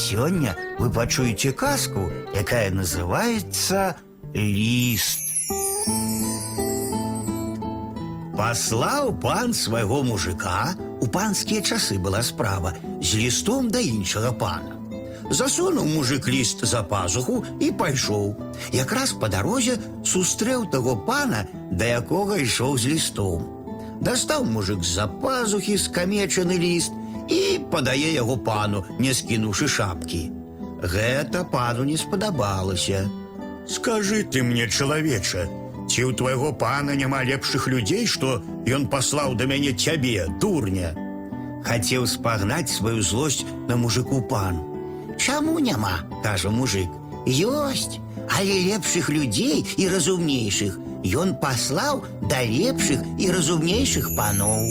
Сегодня вы пачуеце каску, якая называется лист. Послал пан своего мужика, у панскія часы была справа с листом да іншага пана. Засунуў мужик лист за пазуху и і пайшоў. Якраз па дарозе сустрэў того пана, да и шел с листом. Достал мужик за пазухи скамечаны лист падае яго пану, не скінуўшы шапкі. Гэта пану не спадабалася. Скажы ты мне, чалавеча, ці ў твайго пана няма лепшых людзей, што ён паслаў да мяне цябе, дурня. Хацеў спагнаць сваю злосць на мужику пан. Чаму няма, кажа мужик. Ёсць, але лепшых людзей і разумнейшых. Ён паслаў да лепшых і разумнейшых паноў.